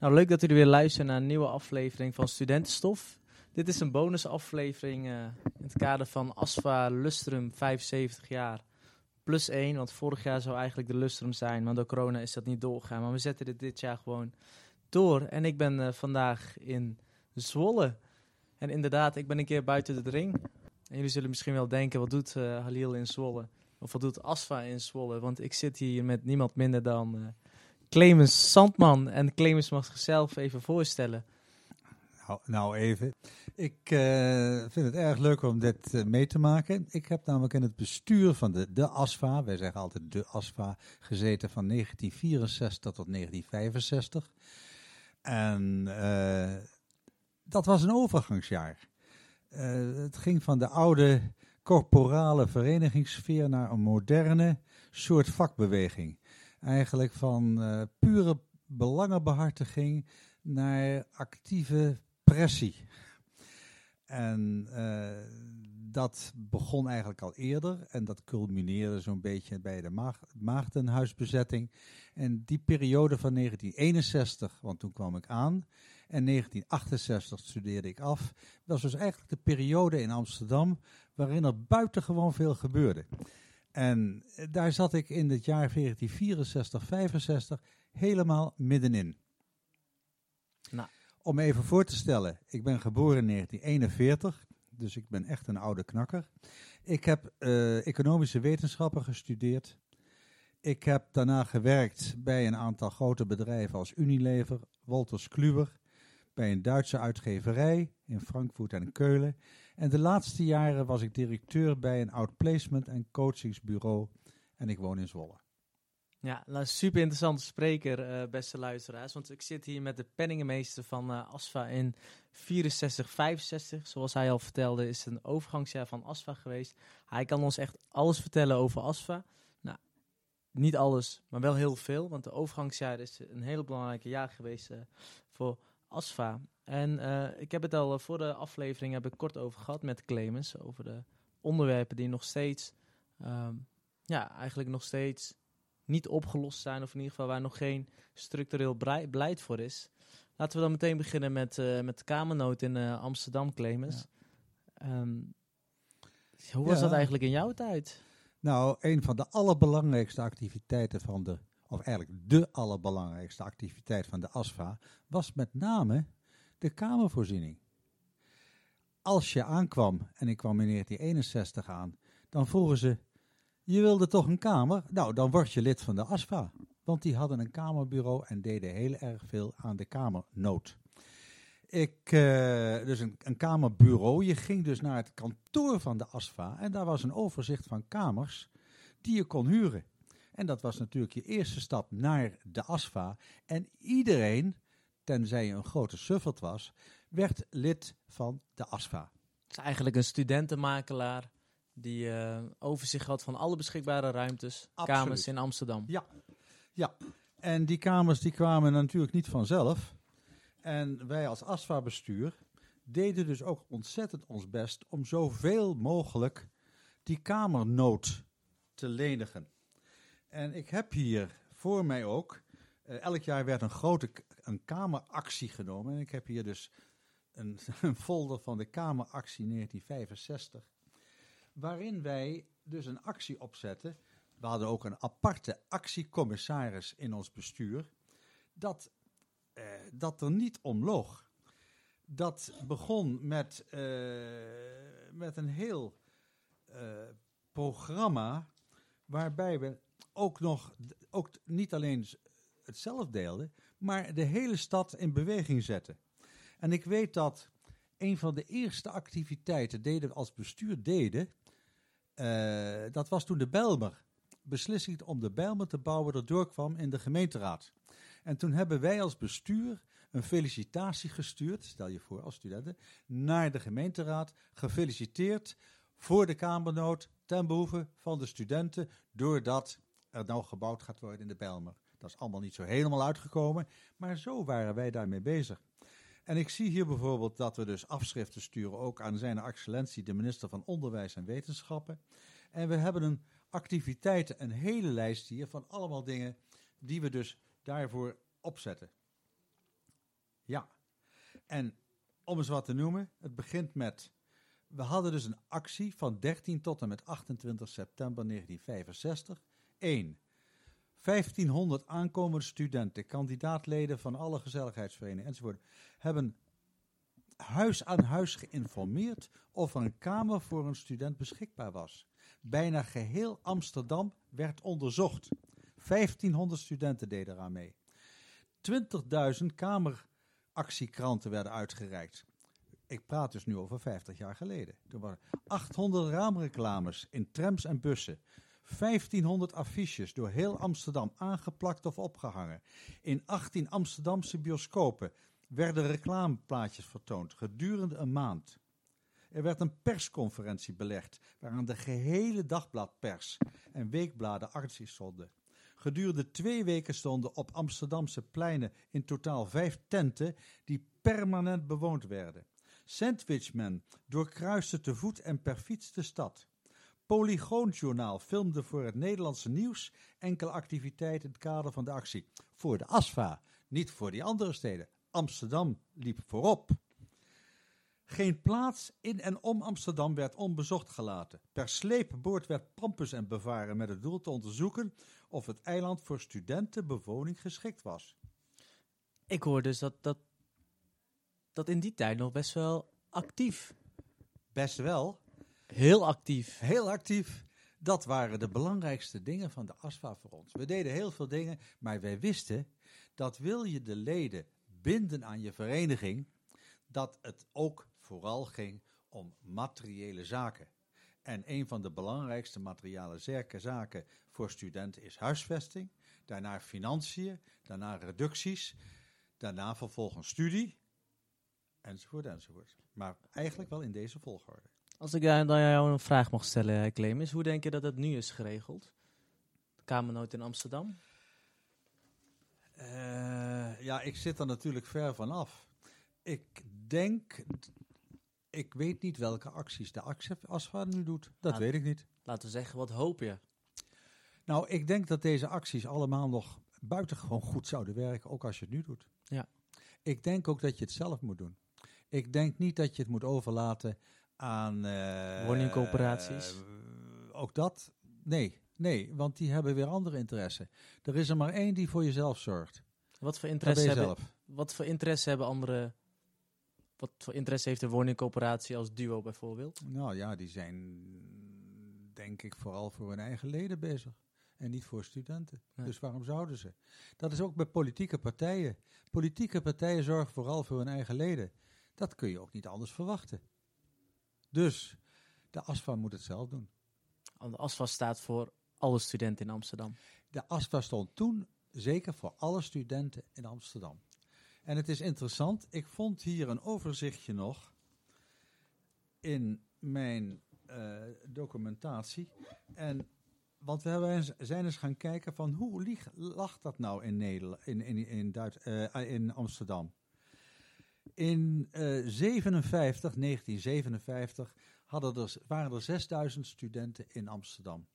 Nou, leuk dat jullie weer luisteren naar een nieuwe aflevering van Studentenstof. Dit is een bonusaflevering uh, in het kader van ASFA Lustrum 75 jaar plus 1. Want vorig jaar zou eigenlijk de Lustrum zijn, maar door corona is dat niet doorgegaan. Maar we zetten dit dit jaar gewoon door. En ik ben uh, vandaag in Zwolle. En inderdaad, ik ben een keer buiten de ring. En jullie zullen misschien wel denken, wat doet uh, Halil in Zwolle? Of wat doet ASFA in Zwolle? Want ik zit hier met niemand minder dan Clemens Sandman. En Clemens mag zichzelf even voorstellen. Nou, nou even. Ik uh, vind het erg leuk om dit uh, mee te maken. Ik heb namelijk in het bestuur van de, de ASFA, wij zeggen altijd de ASFA, gezeten van 1964 tot 1965. En uh, dat was een overgangsjaar. het ging van de oude corporale verenigingssfeer naar een moderne soort vakbeweging eigenlijk van uh, pure belangenbehartiging naar actieve pressie. En uh, dat begon eigenlijk al eerder en dat culmineerde zo'n beetje bij de maag maagdenhuisbezetting. En die periode van 1961, want toen kwam ik aan, en 1968 studeerde ik af, was dus eigenlijk de periode in Amsterdam waarin er buitengewoon veel gebeurde. En daar zat ik in het jaar 1964, 65 helemaal middenin. Nou. Om even voor te stellen, ik ben geboren in 1941, dus ik ben echt een oude knakker. Ik heb uh, economische wetenschappen gestudeerd. Ik heb daarna gewerkt bij een aantal grote bedrijven als Unilever, Wolters Kluwer, bij een Duitse uitgeverij in Frankfurt en Keulen. En de laatste jaren was ik directeur bij een outplacement en coachingsbureau en ik woon in Zwolle. Ja, een super interessante spreker, uh, beste luisteraars. Want ik zit hier met de penningenmeester van uh, ASFA in 64, 65. Zoals hij al vertelde, is het een overgangsjaar van ASFA geweest. Hij kan ons echt alles vertellen over ASFA. Nou, niet alles, maar wel heel veel. Want de overgangsjaar is een heel belangrijk jaar geweest uh, voor ASFA. En uh, ik heb het al uh, voor de aflevering heb ik kort over gehad met Clemens. Over de onderwerpen die nog steeds, um, ja, eigenlijk nog steeds niet opgelost zijn. Of in ieder geval waar nog geen structureel beleid voor is. Laten we dan meteen beginnen met, uh, met de Kamernoot in Amsterdam, Clemens. Ja. Um, hoe was ja. dat eigenlijk in jouw tijd? Nou, een van de allerbelangrijkste activiteiten van de of eigenlijk de allerbelangrijkste activiteit van de ASFA, was met name de kamervoorziening. Als je aankwam, en ik kwam in 1961 aan, dan vroegen ze, je wilde toch een kamer? Nou, dan word je lid van de ASFA. Want die hadden een kamerbureau en deden heel erg veel aan de kamernood. Ik, uh, dus een, een kamerbureau, je ging dus naar het kantoor van de ASFA en daar was een overzicht van kamers die je kon huren. En dat was natuurlijk je eerste stap naar de ASFA. En iedereen, tenzij je een grote suffert was, werd lid van de ASFA. Het is eigenlijk een studentenmakelaar die uh, overzicht had van alle beschikbare ruimtes, Absoluut. kamers in Amsterdam. Ja, ja. En die kamers die kwamen natuurlijk niet vanzelf. En wij als ASFA-bestuur deden dus ook ontzettend ons best om zoveel mogelijk die kamernood te lenigen. En ik heb hier voor mij ook, uh, elk jaar werd een grote een kameractie genomen. En ik heb hier dus een, folder van de kameractie 1965. Waarin wij dus een actie opzetten. We hadden ook een aparte actiecommissaris in ons bestuur. Dat, uh, dat er niet om loog. Dat begon met, uh, met een heel programma waarbij we ook nog, ook niet alleen het zelf deelden, maar de hele stad in beweging zetten. En ik weet dat een van de eerste activiteiten deden we als bestuur deden, uh, dat was toen de Belmer. Beslissing om de Belmer te bouwen erdoor kwam in de gemeenteraad. En toen hebben wij als bestuur een felicitatie gestuurd, stel je voor als studenten, naar de gemeenteraad. Gefeliciteerd voor de Kamernood ten behoeve van de studenten, doordat er nou gebouwd gaat worden in de Bijlmer. Dat is allemaal niet zo helemaal uitgekomen, maar zo waren wij daarmee bezig. En ik zie hier bijvoorbeeld dat we dus afschriften sturen ook aan zijn excellentie de minister van Onderwijs en Wetenschappen. En we hebben een activiteiten, een hele lijst hier van allemaal dingen die we dus daarvoor opzetten. Ja. En om eens wat te noemen, het begint met. We hadden dus een actie van 13 tot en met 28 september 1965. 1. 1500 aankomende studenten, kandidaatleden van alle gezelligheidsverenigingen enzovoort, hebben huis aan huis geïnformeerd of er een kamer voor een student beschikbaar was. Bijna geheel Amsterdam werd onderzocht. 1500 studenten deden eraan mee. 20.000 kameractiekranten werden uitgereikt. Ik praat dus nu over 50 jaar geleden. Toen waren 800 raamreclames in trams en bussen. 1500 affiches door heel Amsterdam aangeplakt of opgehangen. In 18 Amsterdamse bioscopen werden reclameplaatjes vertoond gedurende een maand. Er werd een persconferentie belegd, waaraan de gehele dagbladpers en weekbladen acties stonden. Gedurende twee weken stonden op Amsterdamse pleinen in totaal vijf tenten die permanent bewoond werden. Sandwichman doorkruiste te voet en per fiets de stad. Polygoonjournaal filmde voor het Nederlandse nieuws enkele activiteiten in het kader van de actie. Voor de ASFA, niet voor die andere steden. Amsterdam liep voorop. Geen plaats in en om Amsterdam werd onbezocht gelaten. Per sleepboord werd Pampus en bevaren met het doel te onderzoeken of het eiland voor studentenbewoning geschikt was. Ik hoor dus dat, dat, dat in die tijd nog best wel actief. Best wel. Heel actief. Heel actief. Dat waren de belangrijkste dingen van de ASFA voor ons. We deden heel veel dingen, maar wij wisten dat wil je de leden binden aan je vereniging, dat het ook vooral ging om materiële zaken. En een van de belangrijkste materiële zaken voor studenten is huisvesting, daarna financiën, daarna reducties, daarna vervolgens studie, enzovoort, enzovoort. Maar eigenlijk wel in deze volgorde. Als ik dan jou een vraag mag stellen, Clemens, hoe denk je dat het nu is geregeld? De Kamernoot in Amsterdam? Uh, ja, ik zit er natuurlijk ver vanaf. Ik denk, ik weet niet welke acties de ASFA nu doet. Dat weet ik niet. Laten we zeggen, wat hoop je? Nou, ik denk dat deze acties allemaal nog buitengewoon goed zouden werken, ook als je het nu doet. Ja. Ik denk ook dat je het zelf moet doen. Ik denk niet dat je het moet overlaten aan... Uh, Woningcoöperaties? Ook dat? Nee, nee, want die hebben weer andere interesse. Er is er maar één die voor jezelf zorgt. Wat voor interesse, hebben, wat voor interesse hebben andere... Wat voor interesse heeft de woningcoöperatie als duo bijvoorbeeld? Nou ja, die zijn denk ik vooral voor hun eigen leden bezig. En niet voor studenten. Dus waarom zouden ze? Dat is ook bij politieke partijen. Politieke partijen zorgen vooral voor hun eigen leden. Dat kun je ook niet anders verwachten. Dus de ASFA moet het zelf doen. De ASFA staat voor alle studenten in Amsterdam. De ASFA stond toen zeker voor alle studenten in Amsterdam. En het is interessant, ik vond hier een overzichtje nog in mijn uh, documentatie. En, want we hebben, zijn eens gaan kijken van hoe lag dat nou in, Nederland, in, in, in, Duits, uh, in Amsterdam. In uh, 57, 1957 hadden er, waren er 6000 studenten in Amsterdam.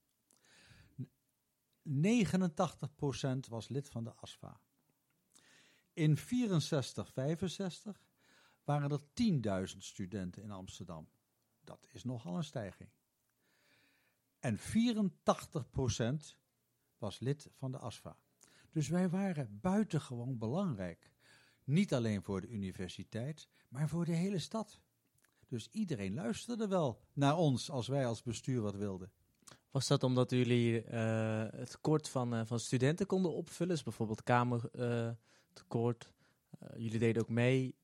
89% was lid van de ASFA. In 64, 65 waren er 10.000 studenten in Amsterdam. Dat is nogal een stijging. En 84% was lid van de ASFA. Dus wij waren buitengewoon belangrijk. Niet alleen voor de universiteit, maar voor de hele stad. Dus iedereen luisterde wel naar ons als wij als bestuur wat wilden. Was dat omdat jullie uh, het tekort van, uh, van studenten konden opvullen? Dus bijvoorbeeld kamertekort. Uh, jullie deden ook mee.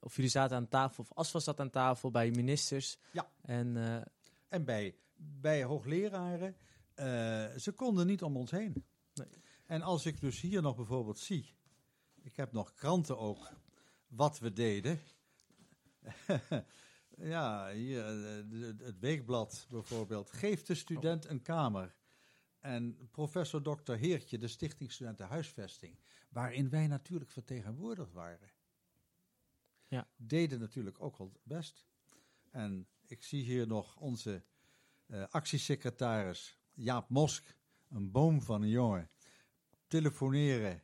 of jullie zaten aan tafel, of ASFA zat aan tafel bij ministers. Ja. En, en bij, bij hoogleraren. ze konden niet om ons heen. Nee. En als ik dus hier nog bijvoorbeeld zie. Ik heb nog kranten ook. Wat we deden. Ja, hier, eh, het weekblad bijvoorbeeld. Geef de student een kamer. En professor Dr. Heertje, de Stichting Studenten Huisvesting, waarin wij natuurlijk vertegenwoordigd waren. Ja. Deden natuurlijk ook wel best. En ik zie hier nog onze uh, actiesecretaris Jaap Mosk, een boom van een jongen, telefoneren.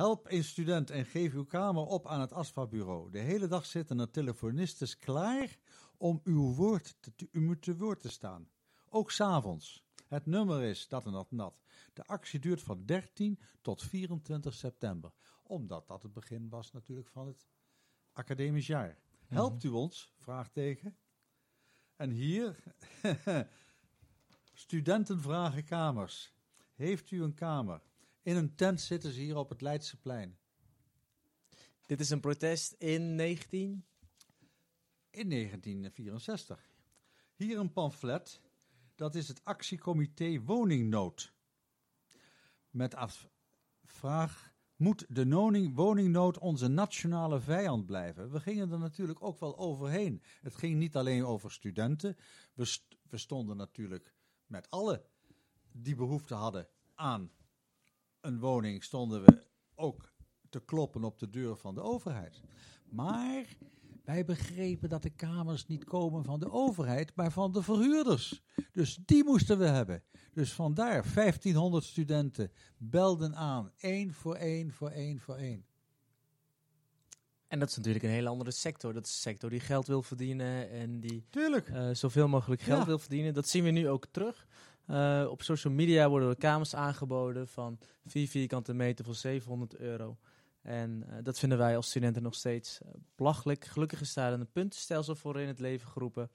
Help een student en geef uw kamer op aan het ASFA-bureau. De hele dag zitten er telefonistes klaar om uw woord te, te, u te woord te staan. Ook s'avonds. Het nummer is dat en dat en dat. De actie duurt van 13 tot 24 september. Omdat dat het begin was natuurlijk van het academisch jaar. Helpt u ons? Vraagteken. En hier, studenten vragen kamers. Heeft u een kamer? In een tent zitten ze hier op het Leidseplein. Dit is een protest in 19... In 1964. Hier een pamflet. Dat is het actiecomité Woningnood. Met als vraag: moet de woning, woningnood onze nationale vijand blijven? We gingen er natuurlijk ook wel overheen. Het ging niet alleen over studenten. We, st we stonden natuurlijk met alle die behoefte hadden aan een woning, stonden we ook te kloppen op de deur van de overheid. Maar wij begrepen dat de kamers niet komen van de overheid, maar van de verhuurders. Dus die moesten we hebben. Dus vandaar 1500 studenten belden aan, één voor één, voor één, voor één. En dat is natuurlijk een hele andere sector. Dat is een sector die geld wil verdienen en die uh, zoveel mogelijk geld Ja. wil verdienen. Dat zien we nu ook terug. Uh, op social media worden er kamers aangeboden van 4 vierkante meter voor 700 euro. En uh, dat vinden wij als studenten nog steeds uh, belachelijk. Gelukkig is daar een puntenstelsel voor in het leven geroepen.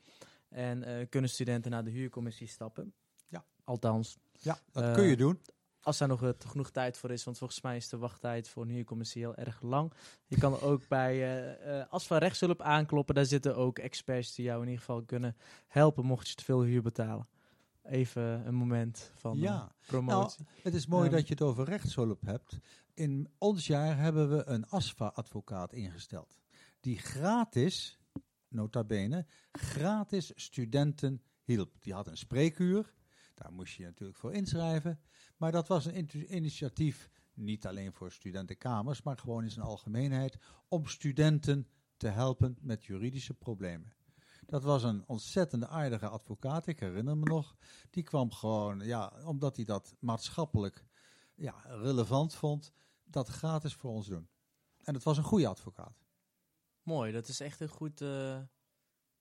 En uh, kunnen studenten naar de huurcommissie stappen. Ja. Althans. Ja, dat kun je doen. Als daar nog uh, genoeg tijd voor is. Want volgens mij is de wachttijd voor een huurcommissie heel erg lang. Je kan ook bij uh, ASFA rechtshulp aankloppen. Daar zitten ook experts die jou in ieder geval kunnen helpen. Mocht je te veel huur betalen. Even een moment van ja. promotie. Nou, het is mooi um, dat je het over rechtshulp hebt. In ons jaar hebben we een ASFA-advocaat ingesteld. Die gratis, nota bene, gratis studenten hielp. Die had een spreekuur. Daar moest je je natuurlijk voor inschrijven. Maar dat was een initiatief, niet alleen voor studentenkamers, maar gewoon in zijn algemeenheid, om studenten te helpen met juridische problemen. Dat was een ontzettende aardige advocaat, ik herinner me nog. Die kwam gewoon, ja, omdat hij dat maatschappelijk ja, relevant vond, dat gratis voor ons doen. En het was een goede advocaat. Mooi, dat is echt een, goed, uh,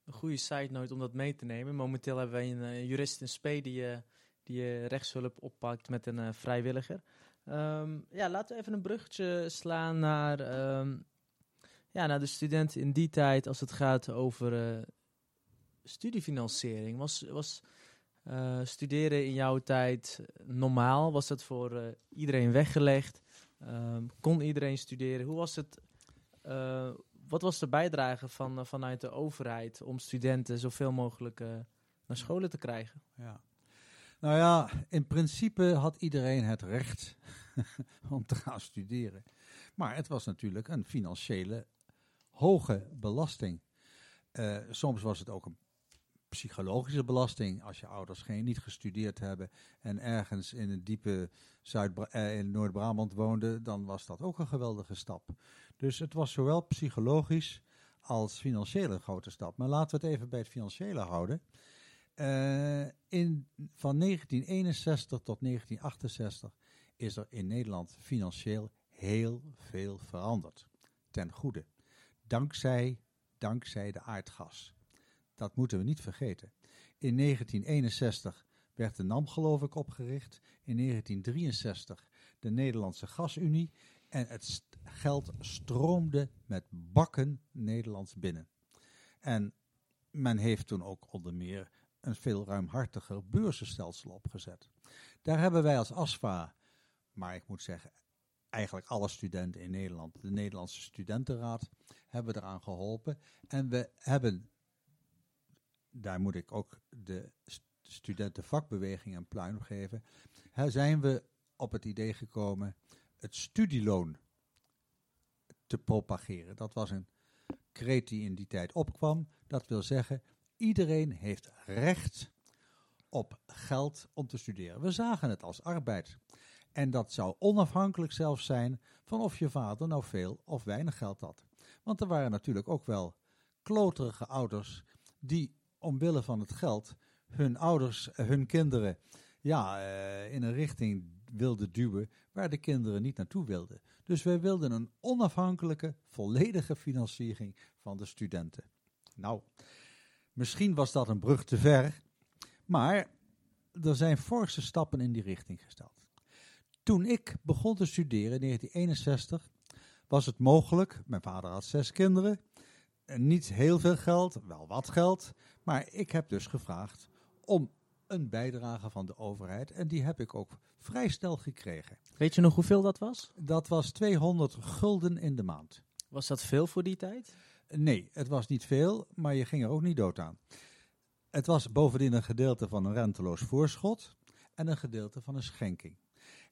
een goede side note om dat mee te nemen. Momenteel hebben wij een uh, jurist in spe die, uh, die rechtshulp oppakt met een vrijwilliger. Um, ja, laten we even een bruggetje slaan naar, um, ja, naar de studenten in die tijd als het gaat over studiefinanciering. Was, was uh, studeren in jouw tijd normaal? Was dat voor uh, iedereen weggelegd? Um, kon iedereen studeren? Hoe was het? Uh, wat was de bijdrage van, vanuit de overheid om studenten zoveel mogelijk naar scholen te krijgen? Ja. Nou ja, in principe had iedereen het recht om te gaan studeren. Maar het was natuurlijk een financiële hoge belasting. soms was het ook een psychologische belasting. Als je ouders geen niet gestudeerd hebben en ergens in een diepe Zuid eh, in Noord-Brabant woonden, dan was dat ook een geweldige stap. Dus het was zowel psychologisch als financieel een grote stap. Maar laten we het even bij het financiële houden. Uh, in, van 1961 tot 1968 is er in Nederland financieel heel veel veranderd. Ten goede. Dankzij, dankzij de aardgas. Dat moeten we niet vergeten. In 1961 werd de NAM geloof ik opgericht. In 1963 de Nederlandse Gasunie. En het geld stroomde met bakken Nederlands binnen. En men heeft toen ook onder meer een veel ruimhartiger beurzenstelsel opgezet. Daar hebben wij als ASFA, maar ik moet zeggen, eigenlijk alle studenten in Nederland, de Nederlandse Studentenraad, hebben eraan geholpen. En we hebben daar moet ik ook de studentenvakbeweging een pluim geven, zijn we op het idee gekomen het studieloon te propageren. Dat was een kreet die in die tijd opkwam. Dat wil zeggen, iedereen heeft recht op geld om te studeren. We zagen het als arbeid. En dat zou onafhankelijk zelfs zijn van of je vader nou veel of weinig geld had. Want er waren natuurlijk ook wel kloterige ouders die omwille van het geld hun ouders, hun kinderen, ja, uh, in een richting wilden duwen waar de kinderen niet naartoe wilden. Dus wij wilden een onafhankelijke, volledige financiering van de studenten. Nou, misschien was dat een brug te ver, maar er zijn forse stappen in die richting gesteld. Toen ik begon te studeren in 1961 was het mogelijk, mijn vader had zes kinderen, niet heel veel geld, wel wat geld, maar ik heb dus gevraagd om een bijdrage van de overheid en die heb ik ook vrij snel gekregen. Weet je nog hoeveel dat was? Dat was 200 gulden in de maand. Was dat veel voor die tijd? Nee, het was niet veel, maar je ging er ook niet dood aan. Het was bovendien een gedeelte van een renteloos voorschot en een gedeelte van een schenking.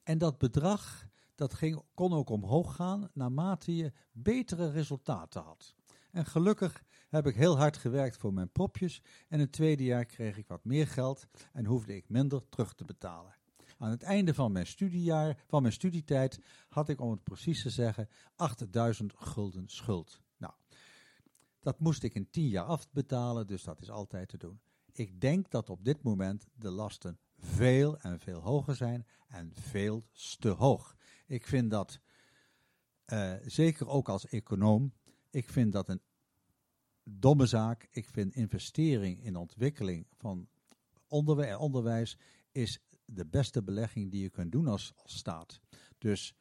En dat bedrag dat ging, kon ook omhoog gaan naarmate je betere resultaten had. En gelukkig heb ik heel hard gewerkt voor mijn propjes en het tweede jaar kreeg ik wat meer geld en hoefde ik minder terug te betalen. Aan het einde van mijn studiejaar, van mijn studietijd, had ik om het precies te zeggen 8000 gulden schuld. Nou, dat moest ik in 10 jaar afbetalen, dus dat is altijd te doen. Ik denk dat op dit moment de lasten veel en veel hoger zijn en veel te hoog. Ik vind dat, uh, zeker ook als econoom, ik vind dat een domme zaak. Ik vind investering in ontwikkeling van onderwijs, onderwijs is de beste belegging die je kunt doen als, als staat. Dus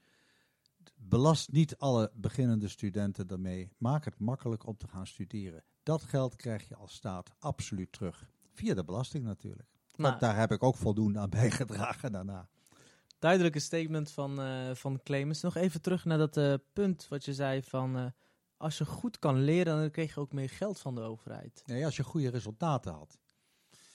belast niet alle beginnende studenten daarmee. Maak het makkelijk om te gaan studeren. Dat geld krijg je als staat absoluut terug. Via de belasting natuurlijk. Nou, daar heb ik ook voldoende aan bijgedragen daarna. Duidelijke statement van, uh, van Clemens. Nog even terug naar dat uh, punt wat je zei van... Uh, als je goed kan leren, dan kreeg je ook meer geld van de overheid. Nee, als je goede resultaten had.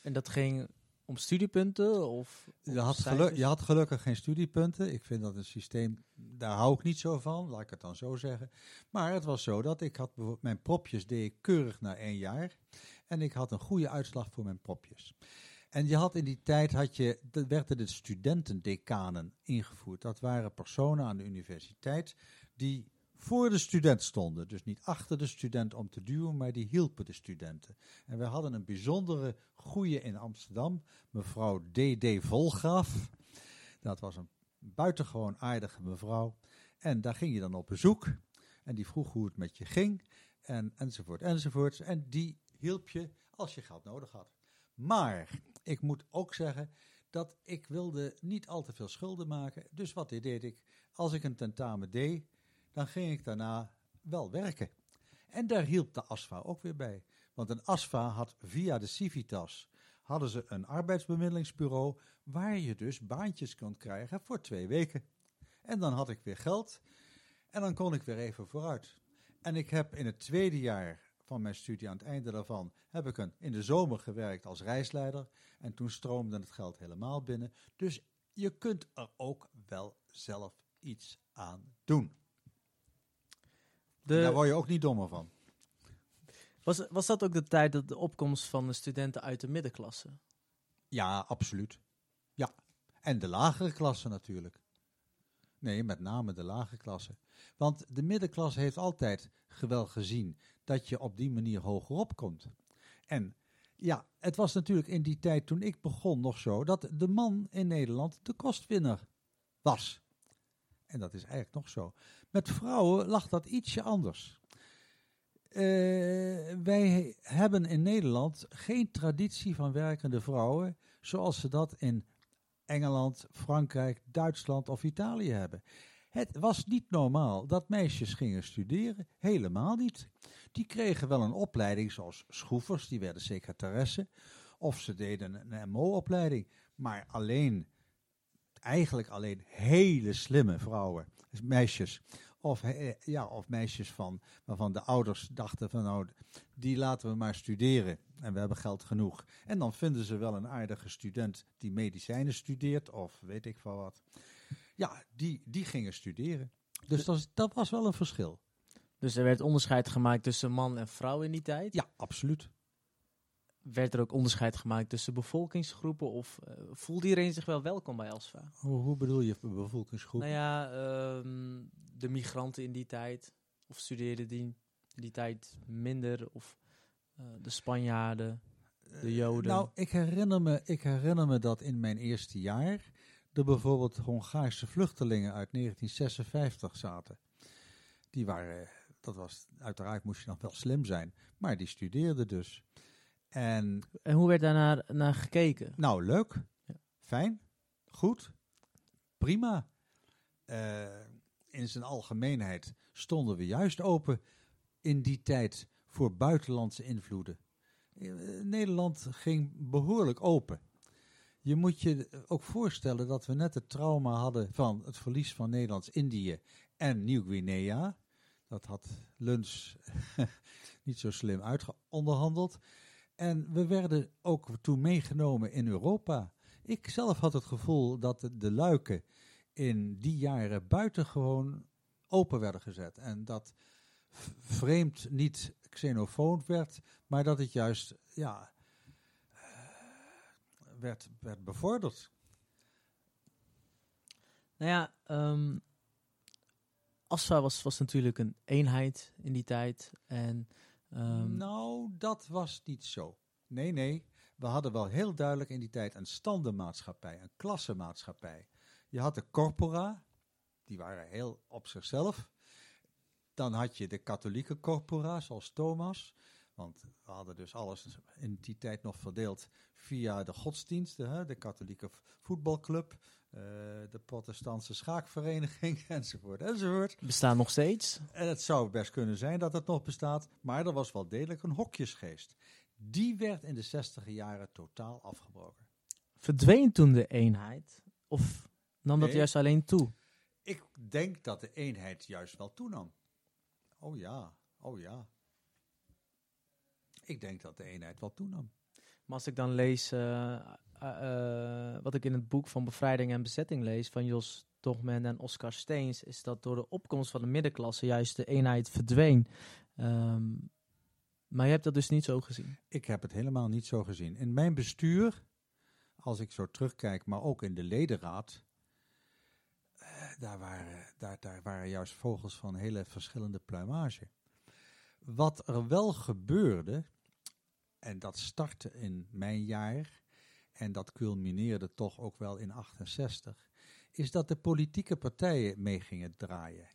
En dat ging om studiepunten? Of, je, had geluk, je had gelukkig geen studiepunten. Ik vind dat een systeem, daar hou ik niet zo van, laat ik het dan zo zeggen. Maar het was zo dat ik had mijn propjes deed ik keurig na één jaar. En ik had een goede uitslag voor mijn propjes. En je had in die tijd, had je, werden de studentendecanen ingevoerd. Dat waren personen aan de universiteit die voor de student stonden. Dus niet achter de student om te duwen, maar die hielpen de studenten. En we hadden een bijzondere goeie in Amsterdam, mevrouw D.D. Volgraaf. Dat was een buitengewoon aardige mevrouw. En daar ging je dan op bezoek. En die vroeg hoe het met je ging. En, enzovoort, enzovoort. En die hielp je als je geld nodig had. Maar ik moet ook zeggen dat ik wilde niet al te veel schulden maken. Dus wat deed ik? Als ik een tentamen deed, dan ging ik daarna wel werken. En daar hielp de ASFA ook weer bij. Want een ASFA had via de Civitas hadden ze een arbeidsbemiddelingsbureau waar je dus baantjes kon krijgen voor twee weken. En dan had ik weer geld en dan kon ik weer even vooruit. En ik heb in het tweede jaar van mijn studie, aan het einde daarvan, heb ik een, in de zomer gewerkt als reisleider. En toen stroomde het geld helemaal binnen. Dus je kunt er ook wel zelf iets aan doen. Daar word je ook niet dommer van. Was, was dat ook de tijd dat de opkomst van de studenten uit de middenklasse? Ja, absoluut. Ja, en de lagere klasse natuurlijk. Nee, met name de lagere klasse. Want de middenklasse heeft altijd gewel gezien dat je op die manier hoger opkomt. En ja, het was natuurlijk in die tijd toen ik begon nog zo dat de man in Nederland de kostwinner was. En dat is eigenlijk nog zo. Met vrouwen lag dat ietsje anders. Uh, wij hebben in Nederland geen traditie van werkende vrouwen zoals ze dat in Engeland, Frankrijk, Duitsland of Italië hebben. Het was niet normaal dat meisjes gingen studeren, helemaal niet. Die kregen wel een opleiding zoals schroefers, die werden secretaressen, of ze deden een MO-opleiding, maar alleen, eigenlijk alleen hele slimme vrouwen, meisjes, of, eh, ja, of meisjes van, waarvan de ouders dachten van nou, die laten we maar studeren en we hebben geld genoeg. En dan vinden ze wel een aardige student die medicijnen studeert of weet ik van wat. Ja, die, die gingen studeren. Dus dat, dat was wel een verschil. Dus er werd onderscheid gemaakt tussen man en vrouw in die tijd? Ja, absoluut. Werd er ook onderscheid gemaakt tussen bevolkingsgroepen of uh, voelde iedereen zich wel welkom bij Alsva? Hoe, hoe bedoel je bevolkingsgroepen? Nou ja, ehm, de migranten in die tijd, of studeerden die in die tijd minder, of uh, de Spanjaarden, de Joden? nou, ik herinner, me, ik herinner me dat in mijn eerste jaar er bijvoorbeeld Hongaarse vluchtelingen uit 1956 zaten. Die waren, dat was, uiteraard moest je nog wel slim zijn, maar die studeerden dus. En En hoe werd daar naar, naar gekeken? nou, leuk, Ja. fijn, goed, prima. Eh, in zijn algemeenheid stonden we juist open in die tijd voor buitenlandse invloeden. Eh, Nederland ging behoorlijk open. Je moet je ook voorstellen dat we net het trauma hadden van het verlies van Nederlands-Indië en Nieuw-Guinea. Dat had Luns niet zo slim uitgeonderhandeld. En we werden ook toen meegenomen in Europa. Ik zelf had het gevoel dat de, luiken in die jaren buitengewoon open werden gezet. En dat vreemd niet xenofoon werd, maar dat het juist ja, eh, werd, werd bevorderd. Nou ja, ehm ASFA was, was natuurlijk een eenheid in die tijd. En ehm, Nou, dat was niet zo. Nee, nee. We hadden wel heel duidelijk in die tijd een standenmaatschappij, een klassenmaatschappij. Je had de corpora, die waren heel op zichzelf. Dan had je de katholieke corpora, zoals Thomas. Want we hadden dus alles in die tijd nog verdeeld via de godsdiensten. De katholieke voetbalclub, eh, de protestantse schaakvereniging, enzovoort, enzovoort. bestaan nog steeds. En het zou best kunnen zijn dat het nog bestaat, maar er was wel degelijk een hokjesgeest. Die werd in de zestiger jaren totaal afgebroken. Verdween toen de eenheid? Of nam dat juist alleen toe? Ik denk dat de eenheid juist wel toenam. Oh ja, oh ja. Ik denk dat de eenheid wel toenam. Maar als ik dan lees, eh, eh, eh, wat ik in het boek van Bevrijding en Bezetting lees, van Jos Dogman en Oscar Steens, is dat door de opkomst van de middenklasse juist de eenheid verdween. Ehm, maar je hebt dat dus niet zo gezien. Ik heb het helemaal niet zo gezien. In mijn bestuur, als ik zo terugkijk, maar ook in de ledenraad, eh, daar waren, daar, daar waren juist vogels van hele verschillende pluimage. Wat er wel gebeurde, en dat startte in mijn jaar, en dat culmineerde toch ook wel in 68, is dat de politieke partijen mee gingen draaien.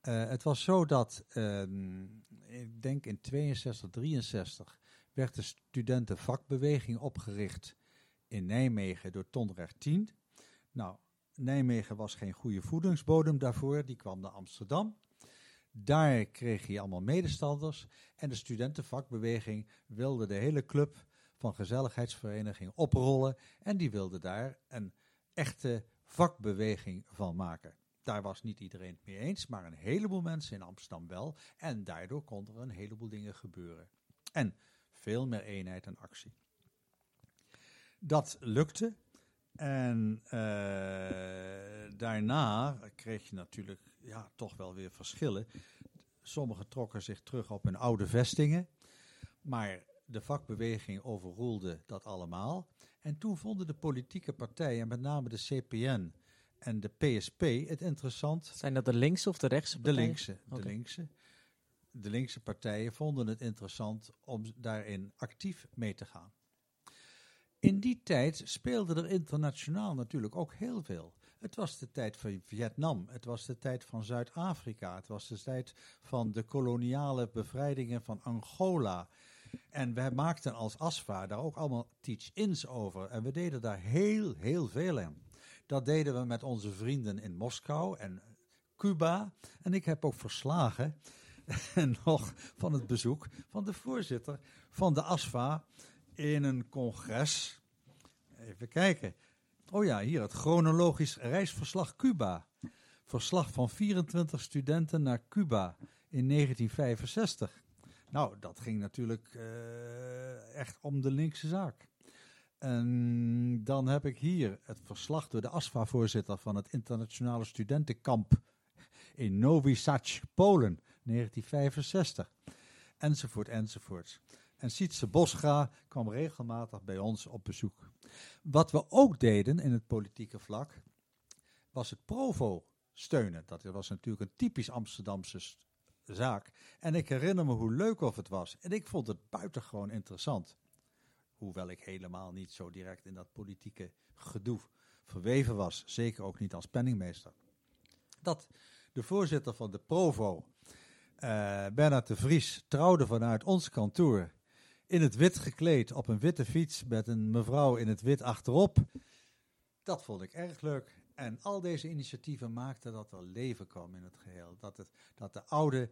Eh, het was zo dat, ehm, ik denk in 62, 63, werd de studentenvakbeweging opgericht in Nijmegen door Tonrecht 10. Nou, Nijmegen was geen goede voedingsbodem daarvoor, die kwam naar Amsterdam. Daar kreeg hij allemaal medestanders en de studentenvakbeweging wilde de hele club van gezelligheidsvereniging oprollen en die wilde daar een echte vakbeweging van maken. Daar was niet iedereen het mee eens, maar een heleboel mensen in Amsterdam wel. En daardoor konden er een heleboel dingen gebeuren. En veel meer eenheid en actie. Dat lukte. En eh, daarna kreeg je natuurlijk ja, toch wel weer verschillen. Sommigen trokken zich terug op hun oude vestingen. Maar de vakbeweging overroelde dat allemaal. En toen vonden de politieke partijen, met name de CPN en de PSP, het interessant Zijn dat de linkse of de rechtse de partijen? linkse, de linkse. De linkse partijen vonden het interessant om daarin actief mee te gaan. In die tijd speelde er internationaal natuurlijk ook heel veel. Het was de tijd van Vietnam, het was de tijd van Zuid-Afrika, het was de tijd van de koloniale bevrijdingen van Angola. En wij maakten als ASFA daar ook allemaal teach-ins over. En we deden daar heel, heel veel aan. Dat deden we met onze vrienden in Moskou en Cuba. En ik heb ook verslagen nog van het bezoek van de voorzitter van de ASFA in een congres. Even kijken. Oh ja, hier het chronologisch reisverslag Cuba. Verslag van 24 studenten naar Cuba in 1965. Nou, dat ging natuurlijk eh, echt om de linkse zaak. En dan heb ik hier het verslag door de ASFA-voorzitter van het internationale studentenkamp in Novi Sad, Polen, 1965. Enzovoort, enzovoort. En Sietse Bosga kwam regelmatig bij ons op bezoek. Wat we ook deden in het politieke vlak, was het Provo steunen. Dat was natuurlijk een typisch Amsterdamse st- En ik herinner me hoe leuk of het was. En ik vond het buitengewoon interessant. Hoewel ik helemaal niet zo direct in dat politieke gedoe verweven was, zeker ook niet als penningmeester. Dat de voorzitter van de Provo, uh, Bernard de Vries, trouwde vanuit ons kantoor in het wit gekleed op een witte fiets met een mevrouw in het wit achterop. Dat vond ik erg leuk. En al deze initiatieven maakten dat er leven kwam in het geheel. Dat, het, dat de oude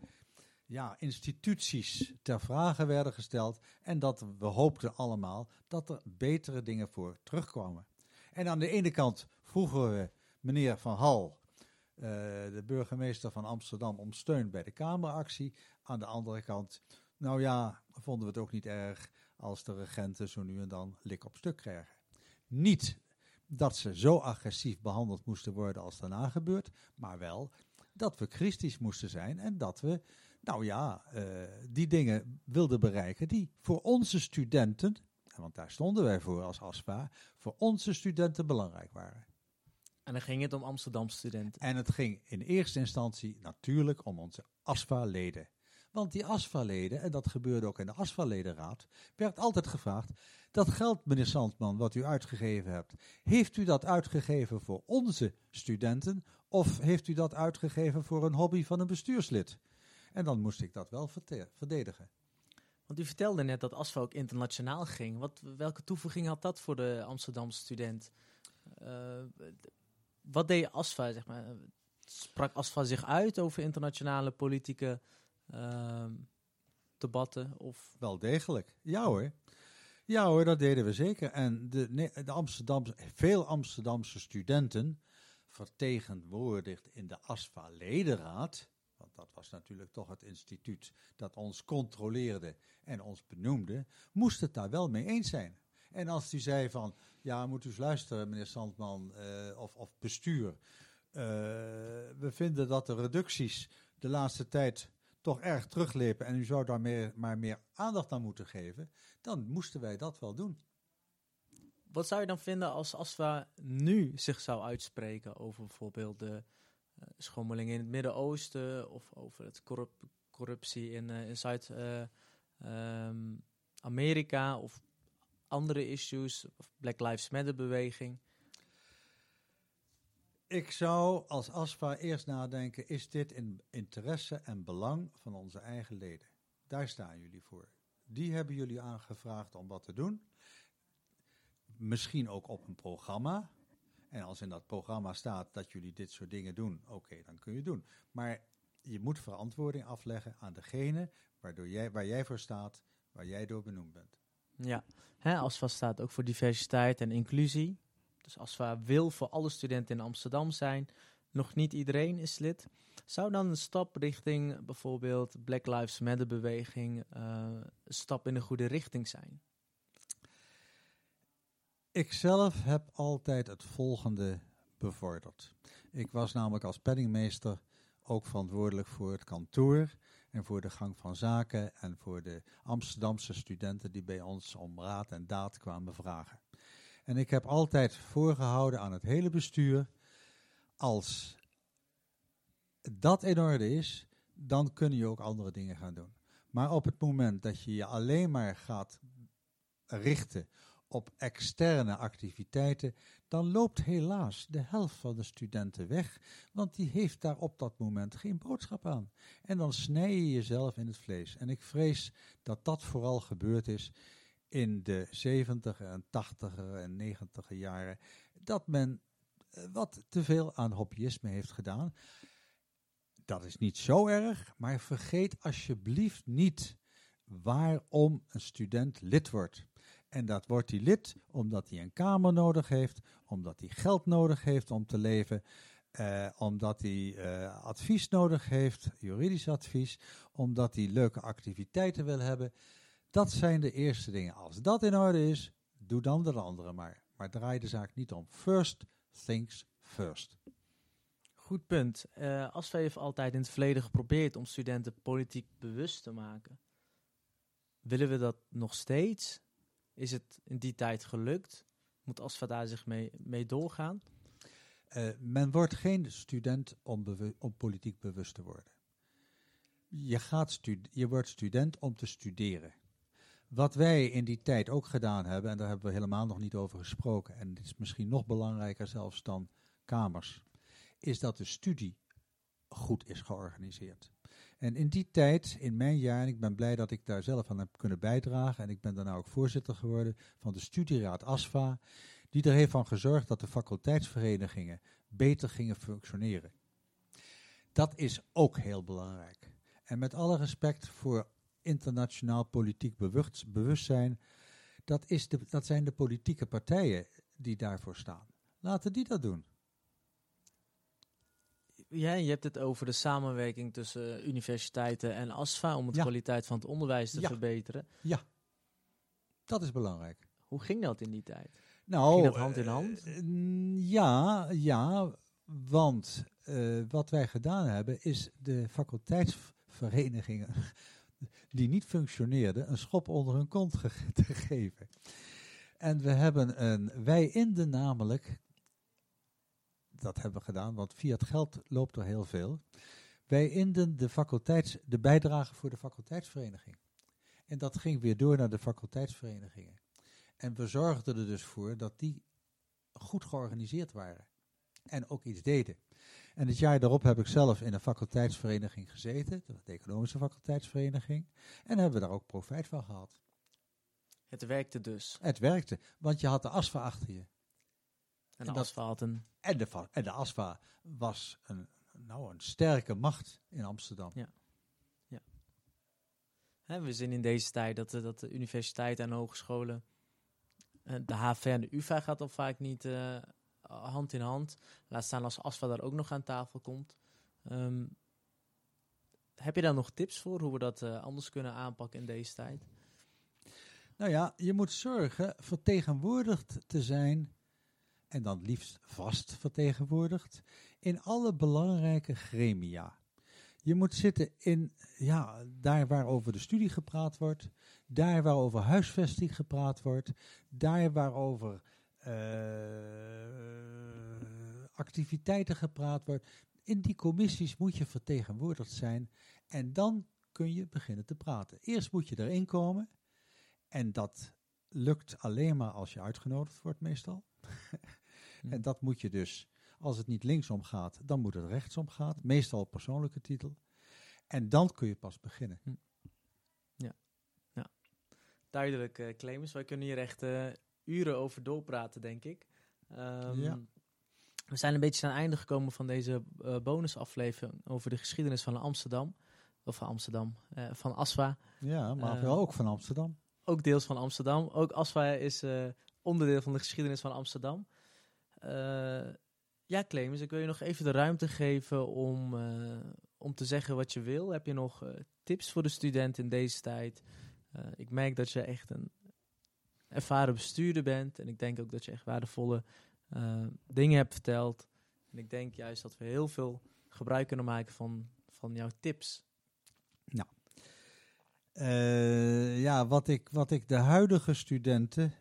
ja, instituties ter vrage werden gesteld. En dat we hoopten allemaal dat er betere dingen voor terugkwamen. En aan de ene kant vroegen we meneer Van Hal, uh, de burgemeester van Amsterdam, om steun bij de Kameractie. Aan de andere kant, nou ja, vonden we het ook niet erg als de regenten zo nu en dan lik op stuk krijgen. Niet dat ze zo agressief behandeld moesten worden als daarna gebeurt, maar wel dat we christisch moesten zijn en dat we, nou ja, uh, die dingen wilden bereiken die voor onze studenten, want daar stonden wij voor als ASPA, voor onze studenten belangrijk waren. En dan ging het om Amsterdamse studenten. En het ging in eerste instantie natuurlijk om onze ASPA-leden. Want die ASFA-leden, en dat gebeurde ook in de ASFA-ledenraad, werd altijd gevraagd: dat geld, meneer Sandman, wat u uitgegeven hebt, heeft u dat uitgegeven voor onze studenten of heeft u dat uitgegeven voor een hobby van een bestuurslid? En dan moest ik dat wel verdedigen. Want u vertelde net dat ASFA ook internationaal ging. Wat, welke toevoeging had dat voor de Amsterdamse student? Uh, wat deed ASFA, zeg maar? Sprak ASFA zich uit over internationale politieke uh, debatten? Of? Wel degelijk, ja hoor. Ja hoor, dat deden we zeker. En de, de Amsterdamse, veel Amsterdamse studenten, vertegenwoordigd in de ASFA-ledenraad, want dat was natuurlijk toch het instituut dat ons controleerde en ons benoemde, moest het daar wel mee eens zijn. En als die zei van, ja, moet u eens luisteren, meneer Sandman, uh, of, of bestuur. Uh, we vinden dat de reducties de laatste tijd toch erg teruglepen en u zou daar meer, maar meer aandacht aan moeten geven, dan moesten wij dat wel doen. Wat zou je dan vinden als ASFA nu zich zou uitspreken over bijvoorbeeld de uh, schommeling in het Midden-Oosten of over het corruptie in, uh, in Zuid-Amerika ehm, of andere issues, of Black Lives Matter beweging? Ik zou als ASFA eerst nadenken, is dit in interesse en belang van onze eigen leden? Daar staan jullie voor. Die hebben jullie aangevraagd om wat te doen. Misschien ook op een programma. En als in dat programma staat dat jullie dit soort dingen doen, oké, dan kun je het doen. Maar je moet verantwoording afleggen aan degene waardoor jij, waar jij voor staat, waar jij door benoemd bent. Ja, Hè, ASFA staat ook voor diversiteit en inclusie. Dus ASFA wil voor alle studenten in Amsterdam zijn. Nog niet iedereen is lid. Zou dan een stap richting bijvoorbeeld Black Lives Matter beweging uh, een stap in de goede richting zijn? Ik zelf heb altijd het volgende bevorderd. Ik was namelijk als penningmeester ook verantwoordelijk voor het kantoor en voor de gang van zaken en voor de Amsterdamse studenten die bij ons om raad en daad kwamen vragen. En ik heb altijd voorgehouden aan het hele bestuur, als dat in orde is, dan kun je ook andere dingen gaan doen. Maar op het moment dat je je alleen maar gaat richten op externe activiteiten, dan loopt helaas de helft van de studenten weg, want die heeft daar op dat moment geen boodschap aan. En dan snij je jezelf in het vlees. En ik vrees dat dat vooral gebeurd is in de 70 en 80 en 90 jaren, dat men eh, wat te veel aan hobbyisme heeft gedaan. Dat is niet zo erg, maar vergeet alsjeblieft niet waarom een student lid wordt. En dat wordt hij lid omdat hij een kamer nodig heeft, omdat hij geld nodig heeft om te leven, eh, omdat hij eh, advies nodig heeft, juridisch advies, omdat hij leuke activiteiten wil hebben. Dat zijn de eerste dingen. Als dat in orde is, doe dan de andere maar. Maar draai de zaak niet om. First things first. Goed punt. Uh, ASFA heeft altijd in het verleden geprobeerd om studenten politiek bewust te maken. Willen we dat nog steeds? Is het in die tijd gelukt? Moet ASFA daar zich mee, mee doorgaan? Uh, men wordt geen student om, om, politiek bewust te worden. Je, gaat je wordt student om te studeren. Wat wij in die tijd ook gedaan hebben, en daar hebben we helemaal nog niet over gesproken, en dit is misschien nog belangrijker zelfs dan kamers, is dat de studie goed is georganiseerd. En in die tijd, in mijn jaar, en ik ben blij dat ik daar zelf aan heb kunnen bijdragen, en ik ben daarna ook voorzitter geworden van de studieraad ASFA, die er heeft van gezorgd dat de faculteitsverenigingen beter gingen functioneren. Dat is ook heel belangrijk. En met alle respect voor internationaal politiek bewustzijn, dat, is de, dat zijn de politieke partijen die daarvoor staan. Laten die dat doen. Ja, je hebt het over de samenwerking tussen universiteiten en ASFA om de kwaliteit van het onderwijs te verbeteren. Ja, dat is belangrijk. Hoe ging dat in die tijd? Nou, ging dat hand in hand? Uh, ja, ja, want uh, wat wij gedaan hebben is de faculteitsverenigingen die niet functioneerden een schop onder hun kont ge te geven. En we hebben een, wij in de namelijk dat hebben we gedaan, want via het geld loopt er heel veel. Wij inden de, faculteits, de bijdrage voor de faculteitsvereniging. En dat ging weer door naar de faculteitsverenigingen. En we zorgden er dus voor dat die goed georganiseerd waren. En ook iets deden. En het jaar daarop heb ik zelf in een faculteitsvereniging gezeten, de economische faculteitsvereniging. En hebben we daar ook profijt van gehad. Het werkte dus. Het werkte, want je had de ASFA achter je. En de ASFA een... En de, en de ASFA was een, nou, een sterke macht in Amsterdam. Ja. ja. Hè, we zien in deze tijd dat, de, dat de universiteiten en hogescholen, eh, de HV en de UvA gaat al vaak niet uh, hand in hand. Laat staan als ASFA daar ook nog aan tafel komt. Um, heb je daar nog tips voor hoe we dat uh, anders kunnen aanpakken in deze tijd? Nou ja, je moet zorgen vertegenwoordigd te zijn en dan liefst vast vertegenwoordigd, in alle belangrijke gremia. Je moet zitten in, ja, daar waar over de studie gepraat wordt, daar waar over huisvesting gepraat wordt, daar waar over uh, activiteiten gepraat wordt. In die commissies moet je vertegenwoordigd zijn en dan kun je beginnen te praten. Eerst moet je erin komen en dat lukt alleen maar als je uitgenodigd wordt meestal. En dat moet je dus, als het niet linksom gaat, dan moet het rechtsom gaan. Meestal persoonlijke titel. En dan kun je pas beginnen. Hm. Ja, ja. duidelijk, uh, Clemens. Wij kunnen hier echt uh, uren over doorpraten, denk ik. Um, ja. We zijn een beetje aan het einde gekomen van deze uh, bonusaflevering over de geschiedenis van Amsterdam. Of van Amsterdam, van Aswa. Ja, maar wel ook van Amsterdam. Ook deels van Amsterdam. Ook Aswa is onderdeel van de geschiedenis van Amsterdam. Ja, Clemens, ik wil je nog even de ruimte geven om, om te zeggen wat je wil. Heb je nog tips voor de student in deze tijd? ik merk dat je echt een ervaren bestuurder bent. En ik denk ook dat je echt waardevolle dingen hebt verteld. En ik denk juist dat we heel veel gebruik kunnen maken van, van jouw tips. Nou, ja, wat ik, wat ik de huidige studenten,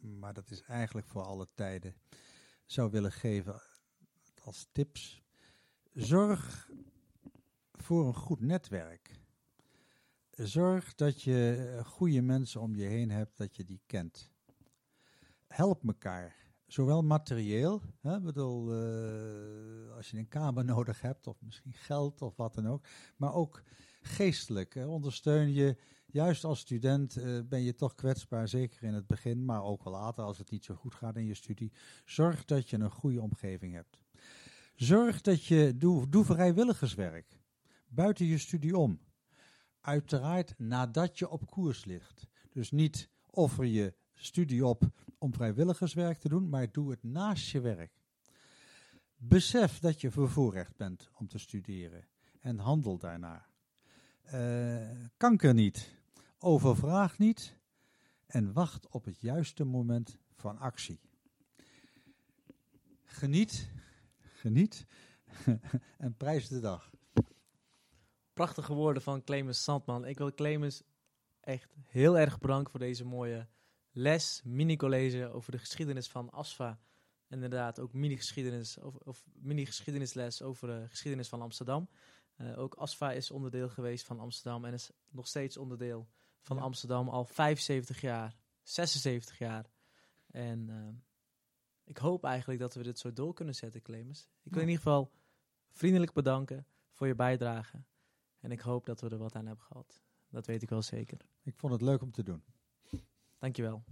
maar dat is eigenlijk voor alle tijden zou willen geven als tips. Zorg voor een goed netwerk. Zorg dat je goede mensen om je heen hebt, dat je die kent. Help elkaar. Zowel materieel, hè, bedoel, uh, als je een kamer nodig hebt, of misschien geld of wat dan ook, maar ook geestelijk. Hè. Ondersteun je juist als student uh, ben je toch kwetsbaar, zeker in het begin, maar ook wel later als het niet zo goed gaat in je studie. Zorg dat je een goede omgeving hebt. Zorg dat je, doe, doe vrijwilligerswerk, buiten je studie om. Uiteraard nadat je op koers ligt. Dus niet offer je studie op om vrijwilligerswerk te doen, maar doe het naast je werk. Besef dat je bevoorrecht bent om te studeren en handel daarnaar. Uh, kanker niet. Overvraag niet en wacht op het juiste moment van actie. Geniet, geniet en prijs de dag. Prachtige woorden van Clemens Sandman. Ik wil Clemens echt heel erg bedanken voor deze mooie les, mini-college over de geschiedenis van ASFA. Inderdaad, ook mini-geschiedenis of, of mini-geschiedenisles over de geschiedenis van Amsterdam. Uh, ook ASFA is onderdeel geweest van Amsterdam en is nog steeds onderdeel van Ja. Amsterdam al 75 jaar, 76 jaar. En eh, ik hoop eigenlijk dat we dit zo door kunnen zetten, Clemens. Ik wil Ja. in ieder geval vriendelijk bedanken voor je bijdrage. En ik hoop dat we er wat aan hebben gehad. Dat weet ik wel zeker. Ik vond het leuk om te doen. Dankjewel.